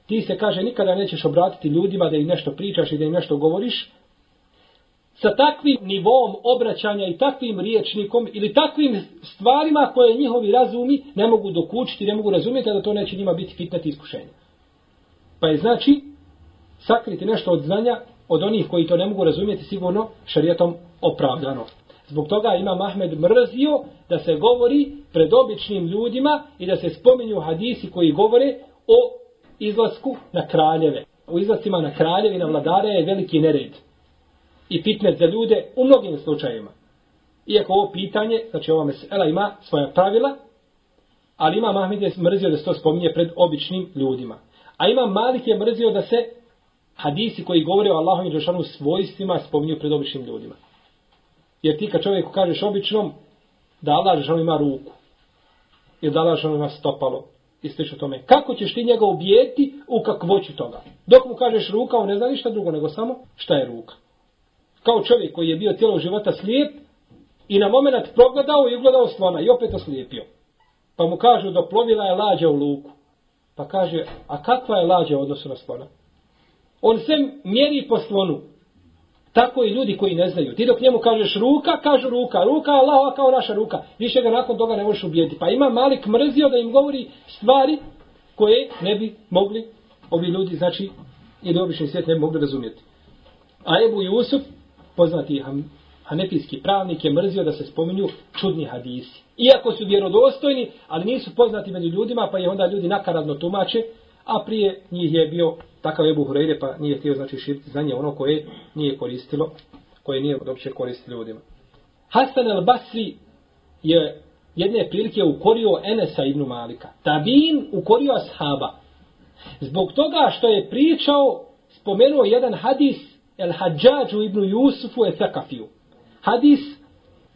ti se kaže nikada nećeš obratiti ljudima da im nešto pričaš i da im nešto govoriš sa takvim nivom obraćanja i takvim riječnikom ili takvim stvarima koje njihovi razumi ne mogu dokučiti, ne mogu razumjeti da to neće njima biti fitnet iskušenje. Pa je znači sakriti nešto od znanja od onih koji to ne mogu razumjeti sigurno šarijetom opravdano. Zbog toga ima Mahmed mrzio da se govori pred običnim ljudima i da se spominju hadisi koji govore o izlasku na kraljeve. U izlascima na kraljeve i na vladare je veliki nered. I fitnet za ljude u mnogim slučajima. Iako ovo pitanje, znači ova mesela ima svoja pravila, ali ima Mahmed je mrzio da se to spominje pred običnim ljudima. A ima Malik je mrzio da se hadisi koji govore o Allahom i Đešanu svojstvima spominju pred običnim ljudima. Jer ti kad čovjeku kažeš običnom da Allah Đešanu ima ruku, ili da Allah Đešanu ima stopalo, i slično tome, kako ćeš ti njega ubijeti u kakvoću toga? Dok mu kažeš ruka, on ne zna ništa drugo nego samo šta je ruka. Kao čovjek koji je bio cijelo života slijep i na moment progledao i ugledao slona i opet oslijepio. Pa mu kažu da plovila je lađa u luku. Pa kaže, a kakva je lađa u odnosu na slona? On se mjeri po slonu. Tako i ljudi koji ne znaju. Ti dok njemu kažeš ruka, kažu ruka. Ruka je Allahova kao naša ruka. Više ga nakon toga ne možeš ubijeti. Pa ima Malik mrzio da im govori stvari koje ne bi mogli ovi ljudi, znači, ili obični svijet ne bi mogli razumjeti. A Ebu Jusuf, poznati hanefijski pravnik, je mrzio da se spominju čudni hadisi. Iako su vjerodostojni, ali nisu poznati među ljudima, pa je onda ljudi nakaradno tumače, a prije njih je bio takav Ebu Hureyre, pa nije htio znači širiti znanje ono koje nije koristilo, koje nije uopće koristilo ljudima. Hasan al-Basri je jedne prilike ukorio Enesa ibn Malika. Tabin ukorio ashaba. Zbog toga što je pričao, spomenuo jedan hadis el Hadžađu ibn Jusufu e Thakafiju. Hadis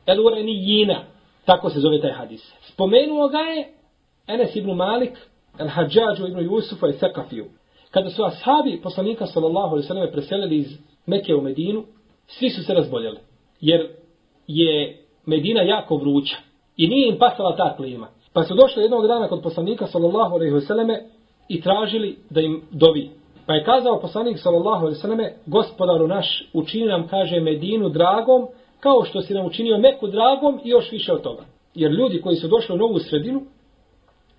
el Urenijina, tako se zove taj hadis. Spomenuo ga je Enes ibn Malik, el Hadžađu ibn Jusufa i Thakafiju. Kada su ashabi poslanika sallallahu alaihi sallam preselili iz Mekke u Medinu, svi su se razboljeli. Jer je Medina jako vruća i nije im pasala ta klima. Pa su došli jednog dana kod poslanika sallallahu alaihi sallam i tražili da im dovi. Pa je kazao poslanik sallallahu alaihi sallam, gospodaru naš učini nam, kaže, Medinu dragom, kao što si nam učinio Meku dragom i još više od toga. Jer ljudi koji su došli u novu sredinu,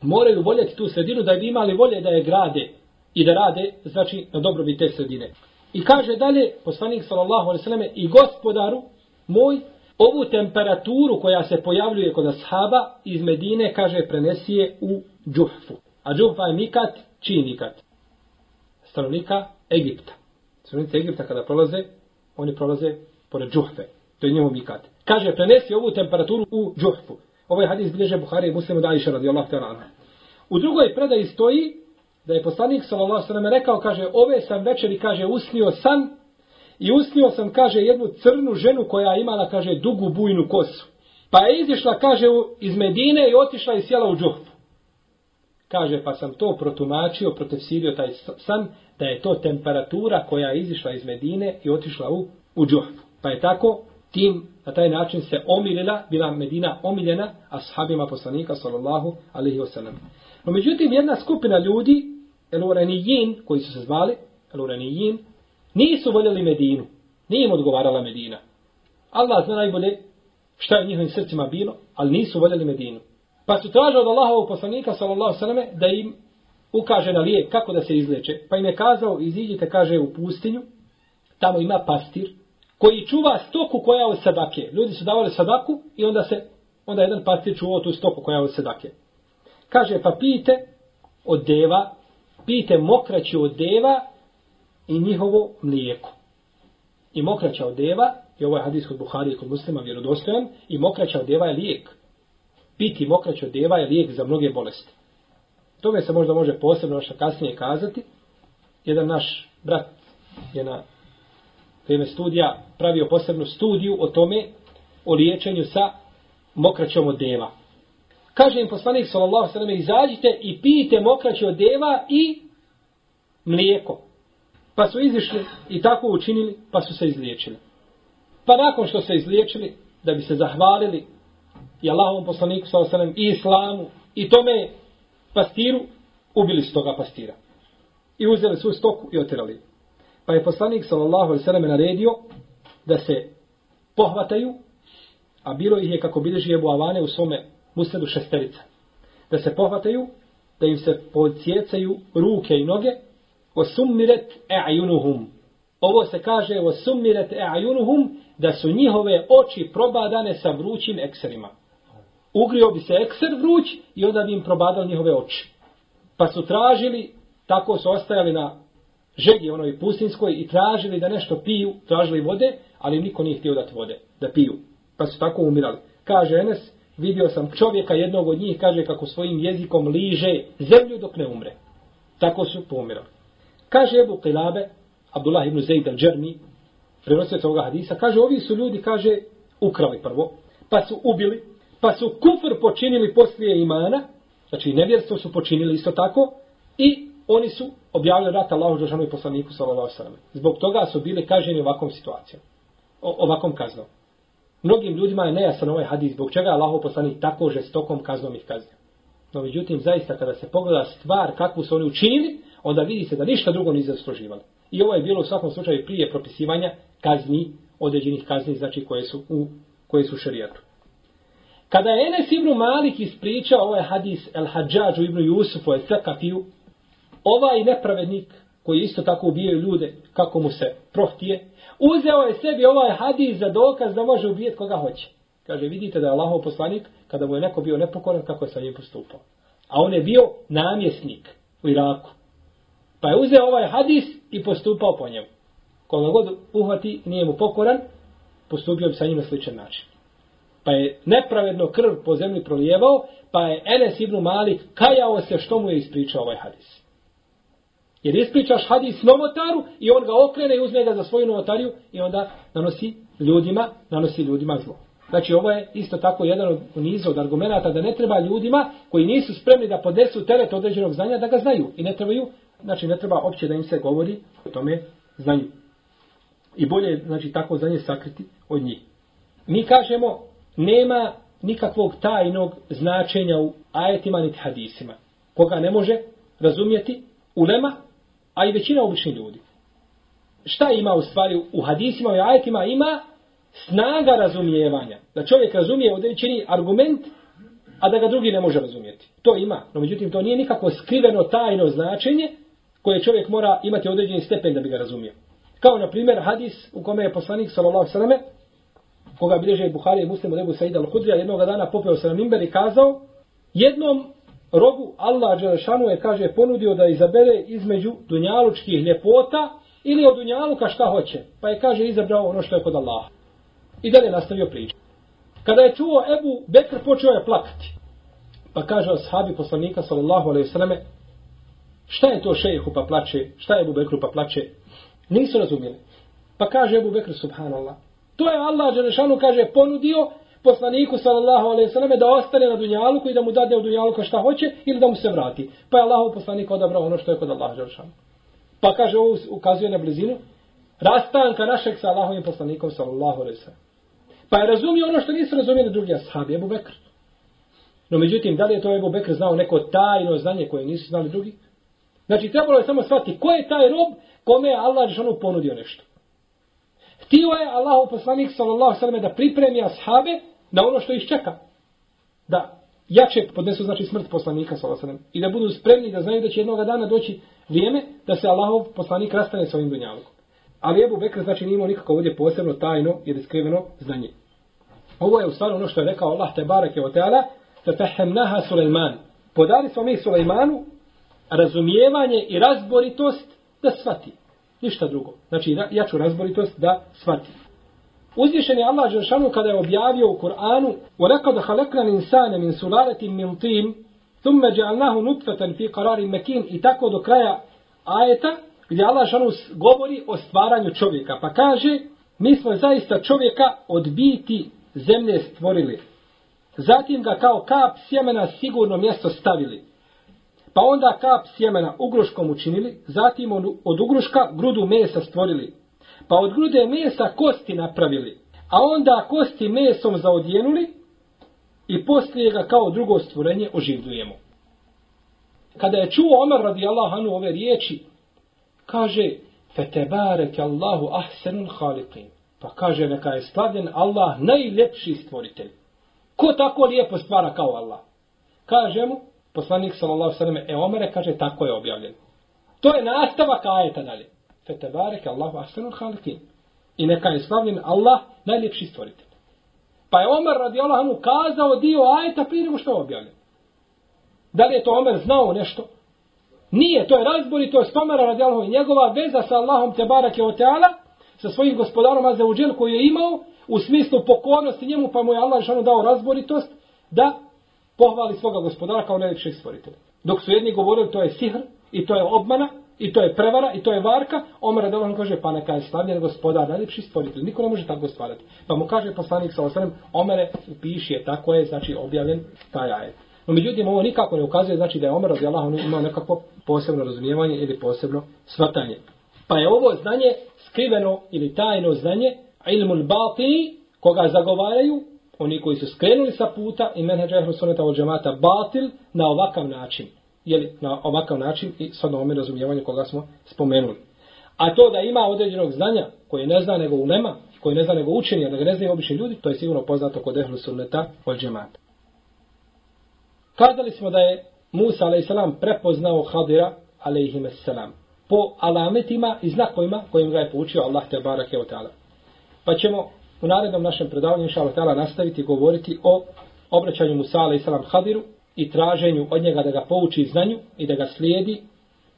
moraju voljeti tu sredinu da bi imali volje da je grade i da rade, znači, na dobrobit te sredine. I kaže dalje, poslanik sallallahu alaihi sallam, i gospodaru moj, ovu temperaturu koja se pojavljuje kod ashaba iz Medine, kaže, prenesije u džuhfu. A džuhfa je mikat, čiji mikat? Stanovnika Egipta. Stanovnice Egipta kada prolaze, oni prolaze pored džuhfe. To je njemu mikat. Kaže, prenesi ovu temperaturu u džuhfu. Ovaj hadis bilježe Buhari i muslimu da iša radijallahu ta'ala. U drugoj predaji stoji, da je poslanik sallallahu sallam ve rekao kaže ove sam večeri kaže usnio sam i usnio sam kaže jednu crnu ženu koja je imala kaže dugu bujnu kosu. Pa je izišla kaže iz Medine i otišla i sjela u džuhfu kaže pa sam to protumačio protefsirio taj san da je to temperatura koja je izišla iz Medine i otišla u u džuhfu pa je tako tim na taj način se omilila bila Medina omiljena ashabima poslanika sallallahu alaihi wasallam. No međutim, jedna skupina ljudi, Eluranijin, koji su se zvali, Eluranijin, nisu voljeli Medinu. Nije im odgovarala Medina. Allah zna najbolje šta je u njihovim srcima bilo, ali nisu voljeli Medinu. Pa su tražili od Allahovog poslanika, sallallahu sallame, da im ukaže na lijek kako da se izleče. Pa im je kazao, iziđite, kaže, u pustinju, tamo ima pastir, koji čuva stoku koja je od sadake. Ljudi su davali sadaku i onda se, onda jedan pastir čuvao tu stoku koja je od sadake. Kaže, pa pijte od deva, pijte mokraću od deva i njihovo mlijeko. I mokraća od deva, i ovo je hadis kod Buhari i kod muslima vjerodostojan, i mokraća od deva je lijek. Piti mokraću od deva je lijek za mnoge bolesti. Tome se možda može posebno ono što kasnije kazati. Jedan naš brat je na vrijeme studija pravio posebnu studiju o tome, o liječenju sa mokraćom od deva. Kaže im poslanik sallallahu sallam, izađite i pijte mokraće od deva i mlijeko. Pa su izišli i tako učinili, pa su se izliječili. Pa nakon što se izliječili, da bi se zahvalili i Allahovom poslaniku sallallahu sallam, i islamu, i tome pastiru, ubili su toga pastira. I uzeli svu stoku i otirali. Pa je poslanik sallallahu sallam naredio da se pohvataju, a bilo ih je kako bilježi Ebu Avane u svome musnedu šesterica. Da se pohvataju, da im se pocijecaju ruke i noge, o summiret e'ajunuhum. Ovo se kaže o sumiret e'ajunuhum, da su njihove oči probadane sa vrućim ekserima. Ugrio bi se ekser vruć i onda bi im probadao njihove oči. Pa su tražili, tako su ostajali na žegi onoj pustinskoj i tražili da nešto piju, tražili vode, ali niko nije htio dati vode, da piju. Pa su tako umirali. Kaže Enes, vidio sam čovjeka jednog od njih, kaže kako svojim jezikom liže zemlju dok ne umre. Tako su pomirali. Kaže Ebu Qilabe, Abdullah ibn Zaid al-Džermi, prenosio ovoga hadisa, kaže, ovi su ljudi, kaže, ukrali prvo, pa su ubili, pa su kufr počinili poslije imana, znači nevjerstvo su počinili isto tako, i oni su objavili rat Allahu Đelšanu i poslaniku sallallahu sallam. Zbog toga su bili kažnjeni ovakvom situacijom, ovakvom kaznom. Mnogim ljudima je nejasan ovaj hadis, zbog čega je Allahu poslanik tako žestokom kaznom ih kaznio. No međutim, zaista kada se pogleda stvar kakvu su oni učinili, onda vidi se da ništa drugo nisu zasluživali. I ovo je bilo u svakom slučaju prije propisivanja kazni, određenih kazni, znači koje su u koje su šerijatu. Kada je Enes ibn Malik ispričao ovaj hadis El Hadžađu ibn Jusufu El Sekafiju, ovaj nepravednik koji isto tako ubijaju ljude kako mu se prohtije, uzeo je sebi ovaj hadis za dokaz da može ubijeti koga hoće. Kaže, vidite da je Allahov poslanik, kada mu je neko bio nepokoran, kako je sa njim postupao. A on je bio namjesnik u Iraku. Pa je uzeo ovaj hadis i postupao po njemu. Koga god uhvati, nije mu pokoran, postupio bi sa njim na sličan način. Pa je nepravedno krv po zemlji prolijevao, pa je Enes ibn Malik kajao se što mu je ispričao ovaj hadis. Jer ispričaš hadis novotaru i on ga okrene i uzme ga za svoju novotariju i onda nanosi ljudima, nanosi ljudima zlo. Znači ovo je isto tako jedan od niza od argumenta da ne treba ljudima koji nisu spremni da podnesu teret određenog znanja da ga znaju. I ne trebaju, znači ne treba opće da im se govori o tome znanju. I bolje je znači, tako znanje sakriti od njih. Mi kažemo nema nikakvog tajnog značenja u ajetima niti hadisima. Koga ne može razumjeti ulema, a i većina običnih ljudi. Šta ima u stvari u hadisima i ajetima? Ima snaga razumijevanja. Da čovjek razumije određeni argument, a da ga drugi ne može razumijeti. To ima. No međutim, to nije nikako skriveno tajno značenje koje čovjek mora imati određeni stepen da bi ga razumio. Kao na primjer hadis u kome je poslanik sallallahu sallam koga bilježe Buhari i Muslim od Ebu Saida al-Hudrija jednog dana popeo se na mimber i kazao jednom robu Allah Đelešanu je kaže ponudio da izabere između dunjalučkih ljepota ili od dunjaluka šta hoće. Pa je kaže izabrao ono što je kod Allaha. I dalje nastavio priču. Kada je čuo Ebu Bekr počeo je plakati. Pa kaže ashabi poslanika sallallahu alaihi sallame šta je to šejihu pa plače, šta je Ebu Bekru pa plače. Nisu razumjeli. Pa kaže Ebu Bekr subhanallah. To je Allah Đelešanu kaže ponudio poslaniku sallallahu alejhi ve selleme da ostane na dunjaluku i da mu dade od dunjaluka šta hoće ili da mu se vrati. Pa je Allahov poslanik odabrao ono što je kod Allaha dželle Pa kaže ovo ukazuje na blizinu rastanka našeg sa Allahovim poslanikom sallallahu alejhi ve sellem. Pa je razumio ono što nisu razumjeli drugi ashabi, Abu Bekr. No međutim, da li je to Ebu Bekr znao neko tajno znanje koje nisu znali drugi? Znači, trebalo je samo shvatiti ko je taj rob kome je Allah Žešanu ponudio nešto. Htio je Allahov poslanik sallallahu sallam da pripremi ashabe na ono što ih čeka. Da jače podnesu znači smrt poslanika sallallahu sallam i da budu spremni da znaju da će jednog dana doći vrijeme da se Allahov poslanik rastane sa ovim dunjalukom. Ali Ebu Bekr znači nije imao nikako ovdje posebno tajno ili skriveno znanje. Ovo je u stvari ono što je rekao Allah te barake o teala fefehemnaha Sulejman. Podali smo mi Sulejmanu razumijevanje i razboritost da shvati. Ništa drugo. Znači, jaču razboritost da shvati. Uzvišen je Allah Đeršanu kada je objavio u Kur'anu وَلَكَدْ خَلَقْنَا الْإِنسَانَ مِنْ سُلَالَةٍ مِنْ طِينٍ ثُمَّ جَعَلْنَاهُ نُطْفَةً فِي قَرَارٍ مَكِينٍ I tako do kraja ajeta gdje Allah Đeršanu govori o stvaranju čovjeka. Pa kaže, mi smo zaista čovjeka od biti zemlje stvorili. Zatim ga kao kap sjemena sigurno mjesto stavili. Pa onda kap sjemena ugruškom učinili, zatim od ugruška grudu mesa stvorili. Pa od grude mesa kosti napravili, a onda kosti mesom zaodjenuli i poslije ga kao drugo stvorenje oživljujemo. Kada je čuo Omer radijallahu anhu ove riječi, kaže, Fetebarek Allahu ahsenun haliqin. Pa kaže, neka je slavljen Allah najljepši stvoritelj. Ko tako lijepo stvara kao Allah? Kaže mu, poslanik sallallahu sallam, e Omere kaže, tako je objavljen. To je nastavak ajeta dalje. Fetebareke Allahu ahsanul halikin. I neka je slavljen Allah najljepši stvoritelj. Pa je Omer radi Allahanu kazao dio ajeta prije nego što je objavljen. Da li je to Omer znao nešto? Nije, to je razbor i to je spomera radi Allahom i njegova veza sa Allahom te barake o teala, sa svojim gospodarom Azeuđel koji je imao u smislu pokornosti njemu, pa mu je Allah žanu dao razboritost da pohvali svoga gospodara kao najljepšeg stvoritelja. Dok su jedni govorili to je sihr i to je obmana i to je prevara i to je varka, Omer radi kaže pa neka je slavljen gospodar najljepši stvoritelj. Niko ne može tako stvarati. Pa mu kaže poslanik sa osrem, Omere upiši je tako je, znači objavljen taj ajet. No međutim, ovo nikako ne ukazuje znači da je Omer radijallahu anhu imao nekako posebno razumijevanje ili posebno svatanje. Pa je ovo znanje skriveno ili tajno znanje, ilmul batini, koga zagovaraju, oni koji su skrenuli sa puta i menheđa ehlu suneta od džemata batil na ovakav način. Jeli, na ovakav način i s ovome razumijevanju koga smo spomenuli. A to da ima određenog znanja koje ne zna nego ulema, koje ne zna nego učenja, da ga ne znaju obični ljudi, to je sigurno poznato kod ehlu sunneta od džemata. Kazali smo da je Musa a.s. prepoznao Hadira a.s. po alametima i znakovima kojim ga je poučio Allah te barake o ta'ala. Pa ćemo u narednom našem predavanju inša Allah nastaviti govoriti o obraćanju Musa a.s. Hadiru i traženju od njega da ga pouči znanju i da ga slijedi,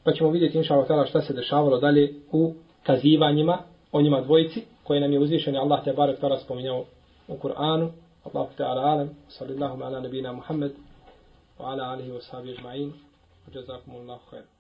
pa ćemo vidjeti inša Allah šta se dešavalo dalje u kazivanjima o njima dvojici koje nam je uzvišen Allah te barek tada spominjao u Kur'anu. Allahu te ala alam, sallallahu ala nabina Muhammed, wa ala alihi wa sahbihi ajma'in, wa jazakumullahu khairu.